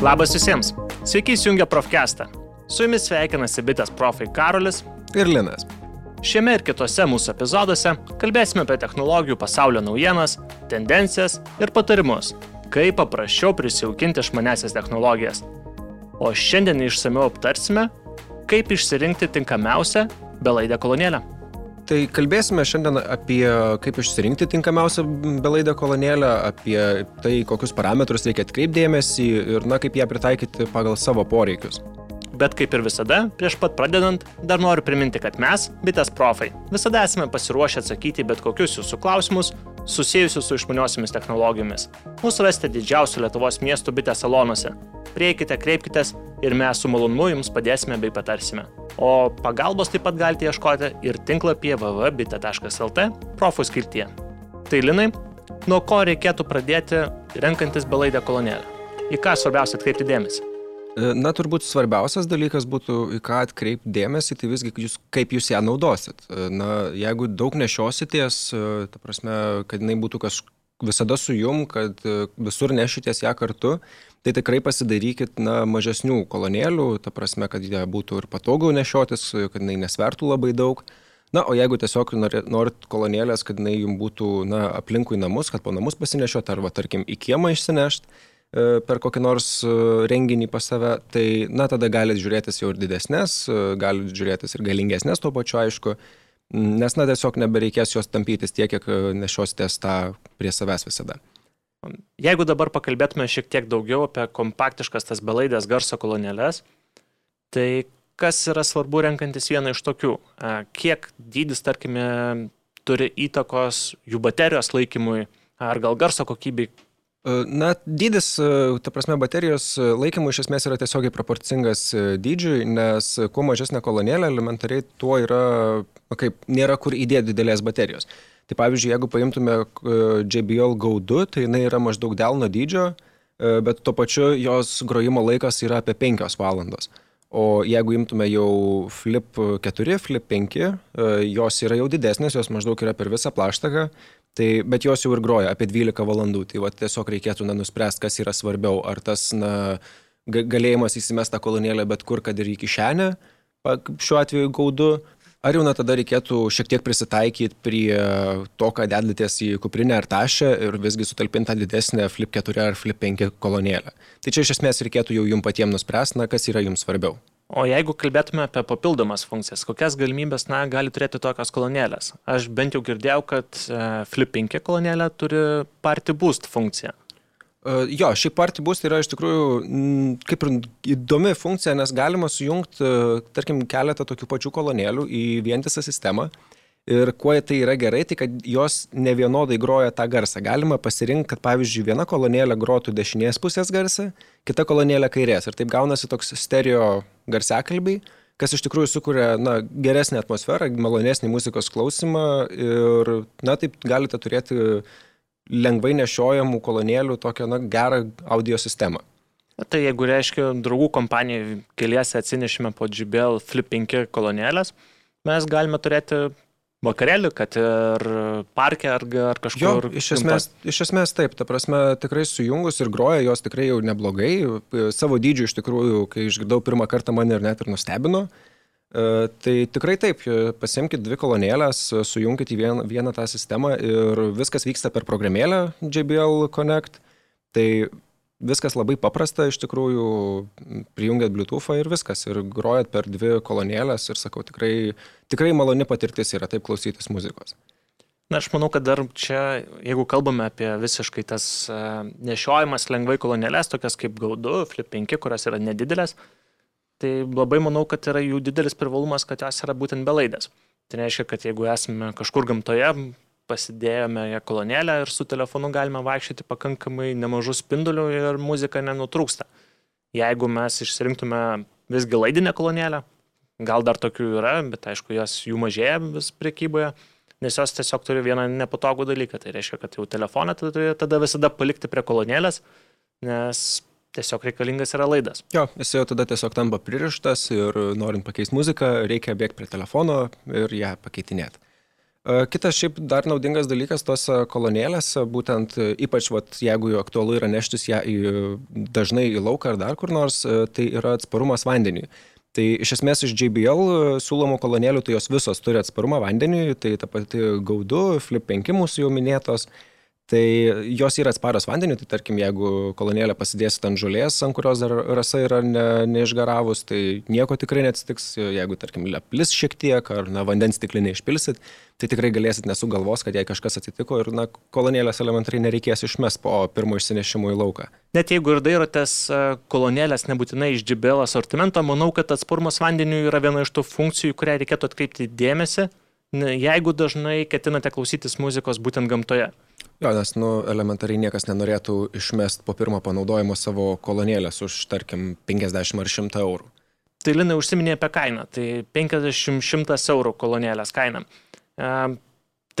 Labas visiems. Sveiki įsijungę Profcastą. Su jumis sveikinasi bitės profai Karolis ir Linas. Šiame ir kitose mūsų epizoduose kalbėsime apie technologijų pasaulio naujienas, tendencijas ir patarimus, kaip paprasčiau prisijaukinti išmanesias technologijas. O šiandien išsameu aptarsime, kaip išsirinkti tinkamiausią belaidę kolonėlę. Tai kalbėsime šiandien apie kaip išsirinkti tinkamiausią belaidę kolonėlę, apie tai, kokius parametrus reikia atkreipdėmėsi ir, na, kaip ją pritaikyti pagal savo poreikius. Bet kaip ir visada, prieš pat pradedant, dar noriu priminti, kad mes, bitės profai, visada esame pasiruošę atsakyti bet kokius jūsų klausimus susijusius su išmaniosiamis technologijomis. Mūsų rasite didžiausių Lietuvos miestų bitės salonuose. Prieikite, kreipkite ir mes su malonumu jums padėsime bei patarsime. O pagalbos taip pat galite ieškoti ir tinklapyje www.bita.lt profų skiltyje. Tai linai, nuo ko reikėtų pradėti renkantis belaidę kolonėlę? Į ką svarbiausia atkreipti dėmesį? E, na, turbūt svarbiausias dalykas būtų, į ką atkreipti dėmesį, tai visgi, jūs, kaip jūs ją naudosit. E, na, jeigu daug nešiosities, e, ta prasme, kad jinai būtų kažkokia visada su jum, kad visur nešities ją kartu, tai tikrai pasidarykit na, mažesnių kolonėlių, ta prasme, kad jie būtų ir patogiau nešiotis, kad jinai nesvertų labai daug. Na, o jeigu tiesiog norit kolonėlės, kad jinai jums būtų na, aplinkui namus, kad po namus pasinešiot, arba tarkim į kiemą išsinešt e, per kokį nors e, renginį pas save, tai na, tada galite žiūrėtis jau ir didesnės, e, galite žiūrėtis ir galingesnės tuo pačiu, aišku, nes na, tiesiog nebereikės jos tampytis tiek, kiek nešiositės tą prie savęs visada. Jeigu dabar pakalbėtume šiek tiek daugiau apie kompaktiškas tas belaidės garso kolonėlės, tai kas yra svarbu renkantis vieną iš tokių? Kiek dydis, tarkime, turi įtakos jų baterijos laikymui ar gal garso kokybei? Na, dydis, ta prasme, baterijos laikymui iš esmės yra tiesiogiai proporcingas dydžiui, nes kuo mažesnė kolonėlė, elementariai tuo yra, kaip, nėra kur įdėti didelės baterijos. Tai pavyzdžiui, jeigu paimtume e, JBL Go 2, tai jinai yra maždaug delno dydžio, e, bet tuo pačiu jos grojimo laikas yra apie 5 valandos. O jeigu imtume jau Flip 4, Flip 5, e, jos yra jau didesnės, jos maždaug yra per visą plaštaką, tai, bet jos jau ir groja apie 12 valandų. Tai va, tiesiog reikėtų na, nuspręsti, kas yra svarbiau. Ar tas na, galėjimas įsimest tą kolonėlę bet kur, kad ir į kišenę, šiuo atveju gaudu, Ar jau na tada reikėtų šiek tiek prisitaikyti prie to, ką dedlatės į kuprinę ar tašę ir visgi sutalpinti tą didesnę Flip 4 ar Flip 5 kolonėlę. Tai čia iš esmės reikėtų jau jums patiems nuspręsti, na, kas yra jums svarbiau. O jeigu kalbėtume apie papildomas funkcijas, kokias galimybės, na, gali turėti tokios kolonėlės? Aš bent jau girdėjau, kad e, Flip 5 kolonėlė turi Party Boost funkciją. Jo, šiaip Party Boost yra iš tikrųjų kaip ir įdomi funkcija, nes galima sujungti, tarkim, keletą tokių pačių kolonėlių į vientisą sistemą. Ir kuo tai yra gerai, tai kad jos ne vienodai groja tą garsą. Galima pasirinkti, kad pavyzdžiui viena kolonėlė grotų dešinės pusės garsą, kita kolonėlė kairės. Ir taip gaunasi toks stereo garsiakalbiai, kas iš tikrųjų sukuria na, geresnę atmosferą, malonesnį muzikos klausimą ir na, taip galite turėti lengvai nešiojamų kolonėlių tokią na, gerą audio sistemą. Tai jeigu reiškia, draugų kompanijai keliese atsinešime po JBL Flip 5 kolonėlės, mes galime turėti vakarėlį, kad ir parke ar, ar kažkur. Jo, iš, esmės, iš esmės taip, ta prasme tikrai sujungus ir groja jos tikrai jau neblogai. Savo dydžiu iš tikrųjų, kai išgirdau pirmą kartą mane ir net ir nustebino. E, tai tikrai taip, e, pasimkite dvi kolonėlės, e, sujungkite į vieną, vieną tą sistemą ir viskas vyksta per programėlę JBL Connect. Tai viskas labai paprasta, iš tikrųjų, prijungiat Bluetooth'ą ir viskas, ir grojat per dvi kolonėlės ir sakau, tikrai, tikrai maloni patirtis yra taip klausytis muzikos. Na, aš manau, kad dar čia, jeigu kalbame apie visiškai tas nešiojimas lengvai kolonėlės, tokias kaip Gaudu, Flip 5, kurios yra nedidelės, uh, Tai labai manau, kad yra jų didelis privalumas, kad jos yra būtent belaidės. Tai reiškia, kad jeigu esame kažkur gamtoje, pasidėjome ją kolonėlę ir su telefonu galime vaikščioti pakankamai nemažų spindulių ir muzika nenutrūksta. Jeigu mes išsirinktume visgi laidinę kolonėlę, gal dar tokių yra, bet aišku, jos jų mažėja vis prekyboje, nes jos tiesiog turi vieną nepatogų dalyką. Tai reiškia, kad jau telefoną tada visada palikti prie kolonėlės, nes tiesiog reikalingas yra laidas. Jo, jis jau tada tiesiog tampa pririštas ir norint pakeisti muziką, reikia bėgti prie telefono ir ją pakeitinėti. Kitas šiaip dar naudingas dalykas tos kolonėlėse, būtent ypač vat, jeigu aktualu yra neštis ją į, dažnai į lauką ar dar kur nors, tai yra atsparumas vandeniui. Tai iš esmės iš JBL siūlomų kolonėlių, tai jos visos turi atsparumą vandeniui, tai ta pati gaudu, Flip 5 mūsų jau minėtos, Tai jos yra atsparios vandeniu, tai tarkim, jeigu kolonėlę pasidėsit ant žolės, ant kurios dar rasa yra ne, neišgaravus, tai nieko tikrai neatsitiks. Jeigu, tarkim, leplis šiek tiek ar na, vandens stiklinį išpilsit, tai tikrai galėsit nesugalvos, kad jei kažkas atsitiko ir na, kolonėlės elementariai nereikės išmes po pirmo išsinešimo į lauką. Net jeigu ir dairotės e, kolonėlės nebūtinai iš GBL asortimento, manau, kad atsparumas vandeniu yra viena iš tų funkcijų, kurią reikėtų atkreipti dėmesį, jeigu dažnai ketinate klausytis muzikos būtent gamtoje. Jo, nes, nu, elementariai niekas nenorėtų išmest po pirmo panaudojimo savo kolonėlės už, tarkim, 50 ar 100 eurų. Tai Linai užsiminė apie kainą, tai 50-100 eurų kolonėlės kaina. E,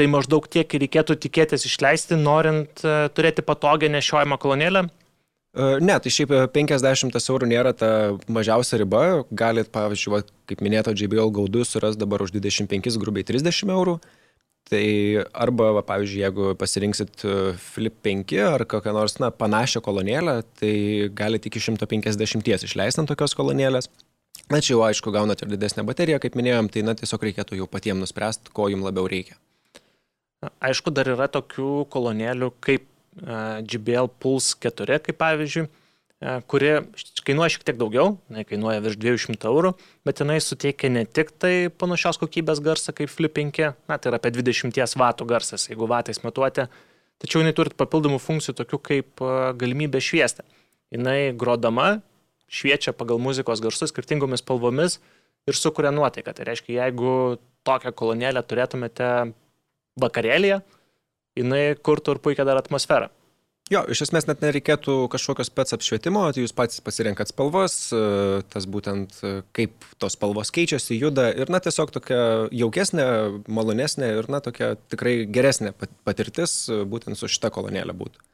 tai maždaug tiek reikėtų tikėtis išleisti, norint e, turėti patogią nešiojamą kolonėlę. E, ne, tai šiaip 50 eurų nėra ta mažiausia riba. Galit, pavyzdžiui, va, kaip minėto, JBL gaudus suras dabar už 25, grubiai 30 eurų. Tai arba, va, pavyzdžiui, jeigu pasirinksit e, Flip 5 ar kokią nors na, panašią kolonėlę, tai galite iki 150 išleisti ant tokios kolonėlės. Na čia jau aišku, gaunate ir didesnę bateriją, kaip minėjom, tai na, tiesiog reikėtų jau patiems nuspręsti, ko jums labiau reikia. Aišku, dar yra tokių kolonėlių kaip e, GBL Pulse 4, kaip pavyzdžiui, kuri kainuoja šiek tiek daugiau, jinai kainuoja virš 200 eurų, bet jinai suteikia ne tik tai panašios kokybės garsą kaip Flip 5, na tai yra apie 20 vatų garsas, jeigu vatais matuoti, tačiau jinai turi papildomų funkcijų tokių kaip e, galimybė šviesti. Jinai grodama šviečia pagal muzikos garsus skirtingomis spalvomis ir sukuria nuotaiką. Tai reiškia, jeigu tokią kolonėlę turėtumėte vakarėlėje, jinai kurtų ir puikia dar atmosferą. Jo, iš esmės net nereikėtų kažkokio spets apšvietimo, tai jūs patys pasirenkat spalvas, e, tas būtent e, kaip tos spalvos keičiasi, juda ir na tiesiog tokia jaukesnė, malonesnė ir na tokia tikrai geresnė patirtis e, būtent su šita kolonėlė būtų.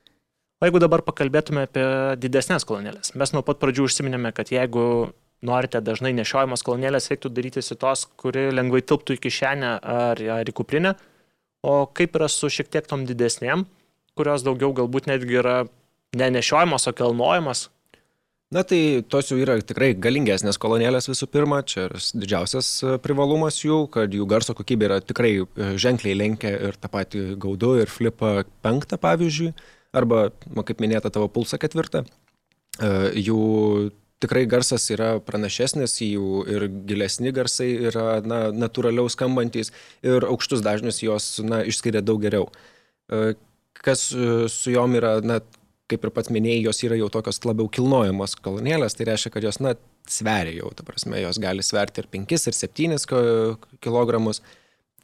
O jeigu dabar pakalbėtume apie didesnės kolonėlės, mes nuo pat pradžių užsiminėme, kad jeigu norite dažnai nešiojamos kolonėlės, reiktų daryti tos, kuri lengvai tilptų į kišenę ar, ar į kuprinę, o kaip yra su šiek tiek tom didesnėm, kurios daugiau galbūt netgi yra nenešiojamos, o kelnojamos. Na tai tos jau yra tikrai galingesnės kolonėlės visų pirma, čia didžiausias e, privalumas jų, kad jų garso kokybė yra tikrai e, ženkliai lenkia ir tą patį gaudu ir flipą penktą pavyzdžiui, arba, kaip minėta, tavo pulsą ketvirtą. E, jų tikrai garsas yra pranašesnis, jų ir gilesni garsai yra na, natūraliau skambantis ir aukštus dažnius jos na, išskiria daug geriau kas e, su jom yra, na, kaip ir pats minėjai, jos yra jau tokios labiau kilnojamos kolonėlės, tai reiškia, kad jos, na, sveria jau, ta prasme, jos gali sverti ir 5, ir 7 kg.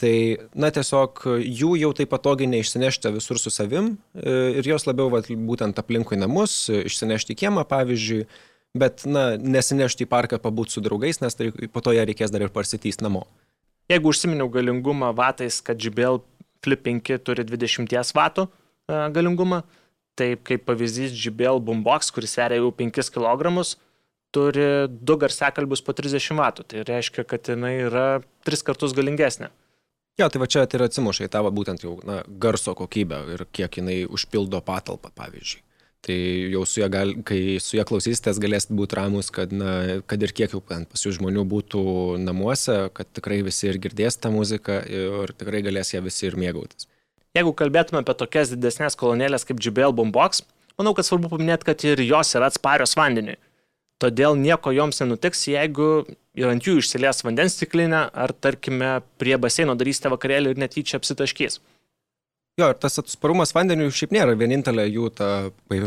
Tai, na, tiesiog jų jau taip patogiai neišsinešti visur su savim e, ir jos labiau, va, būtent aplinkui namus, išsinešti į kiemą, pavyzdžiui, bet, na, nesinešti į parką pabūti su draugais, nes tai po to ją reikės dar ir parsitysti namo. Jeigu užsiminiau galingumą vatais, kad JBL Flip 5 turi 20 vatų, E, galingumą. Taip kaip pavyzdys JBL Boombox, kuris sveria jau 5 kg, turi du garsekalbius po 30 W. Tai reiškia, kad jinai yra 3 kartus galingesnė. Jo, tai va čia tai atsimuša į tavo būtent jau na, garso kokybę ir kiek jinai užpildo patalpą, pavyzdžiui. Tai jau su ja, gal, kai su ja klausysitės, galėsit būti ramus, kad, na, kad ir kiek jau pas jų žmonių būtų namuose, kad tikrai visi ir girdės tą muziką ir tikrai galės ją visi ir mėgautis. Jeigu kalbėtume apie tokias didesnės kolonėlės kaip JBL Boombox, manau, kad svarbu paminėti, kad ir jos yra atsparios vandeniui. Todėl nieko joms nenutiks, jeigu ir ant jų išsilies vandens stiklinę, ar tarkime prie baseino darysite vakarėlį ir netyčia apsitaškys. Jo, ir tas atsparumas vandeniu šiaip nėra vienintelė jų ta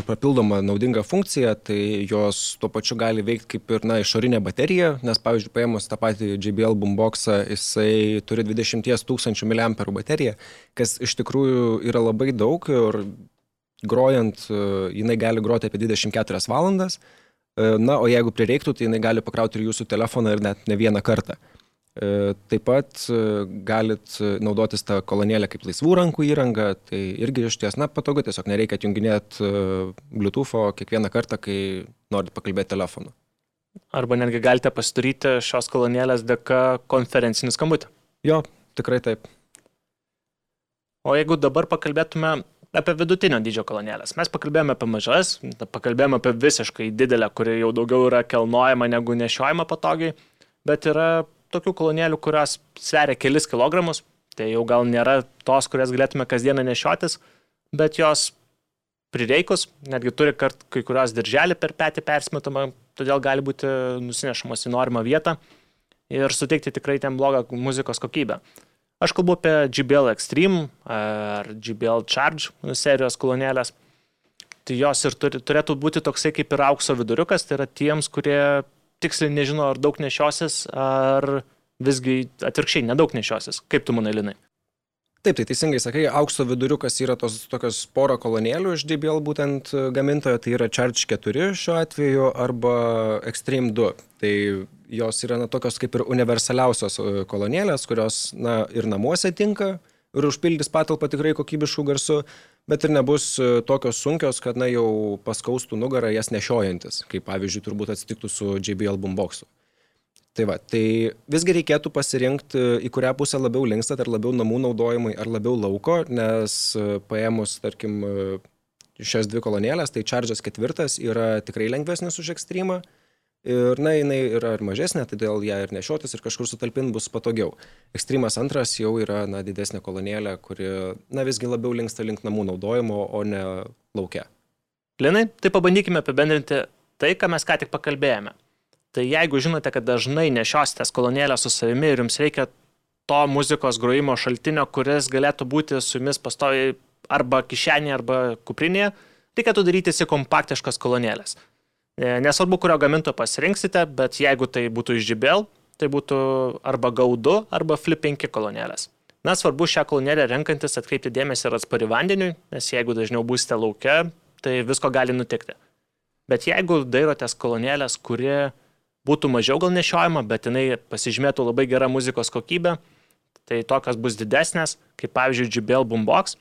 papildoma naudinga funkcija, tai jos tuo pačiu gali veikti kaip ir na, išorinė baterija, nes pavyzdžiui, paėmus tą patį JBL boomboxą, jisai turi 20 tūkstančių mAh bateriją, kas iš tikrųjų yra labai daug ir grojant jinai gali groti apie 24 valandas, na, o jeigu prireiktų, tai jinai gali pakrauti ir jūsų telefoną ir net ne vieną kartą. E, taip pat e, galit naudotis tą kolonėlę kaip laisvų rankų įrangą, tai irgi iš ties, na, patogu, tiesiog nereikia junginėti e, Bluetooth'o kiekvieną kartą, kai norit pakalbėti telefonu. Arba netgi galite pasidaryti šios kolonėlės dėka konferencinį skambutį. Jo, tikrai taip. O jeigu dabar pakalbėtume apie vidutinio dydžio kolonėlės. Mes pakalbėjome apie mažas, pakalbėjome apie visiškai didelę, kuri jau daugiau yra kelnojama negu nešiojama patogiai, bet yra tokių kolonėlių, kurios sveria kelis kilogramus, tai jau gal nėra tos, kurias galėtume kasdieną nešiotis, bet jos prireikus, netgi turi kart kai kurios dirželį per petį persmetamą, todėl gali būti nusinešamas į norimą vietą ir suteikti tikrai ten blogą muzikos kokybę. Aš kalbu apie GBL Extreme ar GBL Charge serijos kolonėlės. Tai jos ir turi, turėtų būti toksai kaip ir aukso viduriukas, tai yra tiems, kurie tiksliai nežino, ar daug nešiosis, ar visgi atvirkščiai nedaug nešiosis. Kaip tu manai, Linai? Taip, tai teisingai sakai, aukso viduriukas yra tos tokios poro kolonėlių iš JBL būtent gamintojo, tai yra Charge 4 šiuo atveju arba Extreme 2. Tai jos yra na, tokios kaip ir universaliausios e, kolonėlės, kurios na, ir namuose tinka ir užpildys patalpą tikrai kokybiškų garsų, bet ir nebus e, tokios sunkios, kad na, jau paskaustų nugarą jas nešiojantis, kaip pavyzdžiui turbūt atsitiktų su JBL boomboxu. Tai va, tai visgi reikėtų pasirinkti, į kurią pusę labiau linkstat, ar labiau namų naudojimui, ar labiau lauko, nes e, paėmus, tarkim, šias dvi kolonėlės, tai Charge'as ketvirtas yra tikrai lengvesnis už ekstremą, Ir, na, jinai yra ir mažesnė, todėl ją ir nešiotis ir kažkur sutalpinti bus patogiau. Ekstremas antras jau yra, na, didesnė kolonėlė, kuri, na, visgi labiau linksta link namų naudojimo, o ne laukia. Linai, tai pabandykime apibendrinti tai, ką mes ką tik pakalbėjome. Tai jeigu žinote, kad dažnai nešiositės kolonėlę su savimi ir jums reikia to muzikos grojimo šaltinio, kuris galėtų būti su jumis pastoviai arba kišenėje, arba kuprinėje, reikėtų daryti į kompaktiškas kolonėlės. E, nesvarbu, kurio gamintojo pasirinksite, bet jeigu tai būtų iš JBL, tai būtų arba GAU2 arba Flip 5 kolonėlės. Na, svarbu šią kolonėlę renkantis atkreipti dėmesį ir atspari vandeniui, nes jeigu dažniau būsite laukia, tai visko gali nutikti. Bet jeigu dairotės kolonėlės, kuri būtų mažiau gal nešiojama, bet jinai pasižymėtų labai gerą muzikos kokybę, tai tokios bus didesnės, kaip pavyzdžiui JBL Boombox,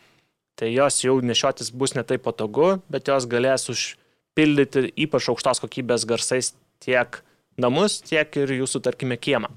tai jos jau nešiotis bus netai patogu, bet jos galės už pildyti ypač aukštos kokybės garsais tiek namus, tiek ir jūsų, tarkime, kiemą.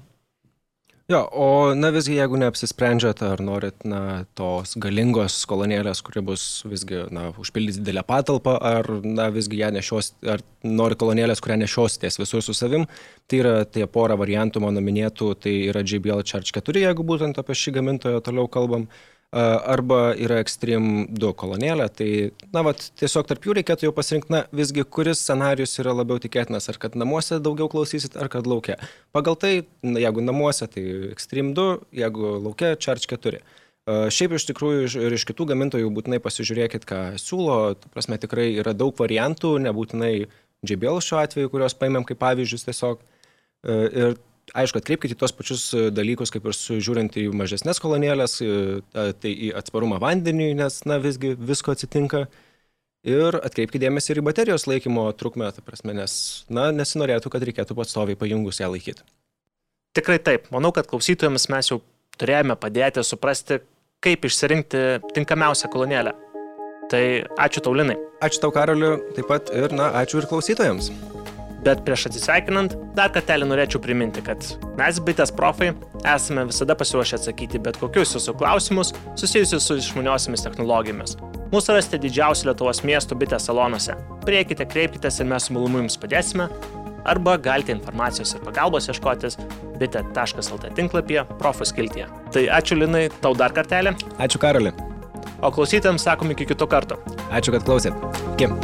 Jo, o na visgi, jeigu neapsisprendžiate, ar norit na, tos galingos kolonėlės, kuri bus visgi, na, užpildyti didelę patalpą, ar na, visgi ją nešios, ar nori kolonėlės, kurią nešiositės visur su savim, tai yra tie pora variantų mano minėtų, tai yra JBL Charge 4, jeigu būtent apie šį gamintoją toliau kalbam, arba yra Extreme 2 kolonėlė, tai, na, vat, tiesiog tarp jų reikėtų jau pasirinkti, na, visgi, kuris scenarius yra labiau tikėtinas, ar kad namuose daugiau klausysit, ar kad laukia. Pagal tai, na, jeigu namuose, tai Extreme 2, jeigu laukia, Charge 4. Šiaip iš tikrųjų ir iš kitų gamintojų būtinai pasižiūrėkit, ką siūlo, prasme tikrai yra daug variantų, nebūtinai JBL šiuo atveju, kuriuos paėmėm kaip pavyzdžius tiesiog. Ir aišku, atkreipkite į tos pačius e, dalykus, kaip ir žiūrint į mažesnės kolonėlės, e, tai į atsparumą vandeniui, nes, na, visgi visko atsitinka. Ir atkreipkite dėmesį ir į baterijos laikymo trukmę, ta prasme, nes, na, nesinorėtų, kad reikėtų pastoviai pajungus ją laikyti. Tikrai taip. Manau, kad klausytojams mes jau turėjome padėti suprasti, kaip išsirinkti tinkamiausią kolonėlę. Tai ačiū taulinai. Ačiū tau, Karoliu, taip pat ir, na, ačiū ir klausytojams. Bet prieš atsisveikinant, dar kartelį norėčiau priminti, kad mes, bitės profai, esame visada pasiruošę atsakyti bet kokius jūsų klausimus susijusius su išmaniosiamis technologijomis. Mūsų rasite didžiausių Lietuvos miestų bitės salonuose. Prieikite, kreipkite ir mes su malumu jums padėsime. Arba galite informacijos ir pagalbos ieškotis bitė.lt tinklapyje profų skiltyje. Tai ačiū Linai, tau dar kartelį. Ačiū Karoli. O klausytėms sakom iki kito karto. Ačiū, kad klausėt. Kim.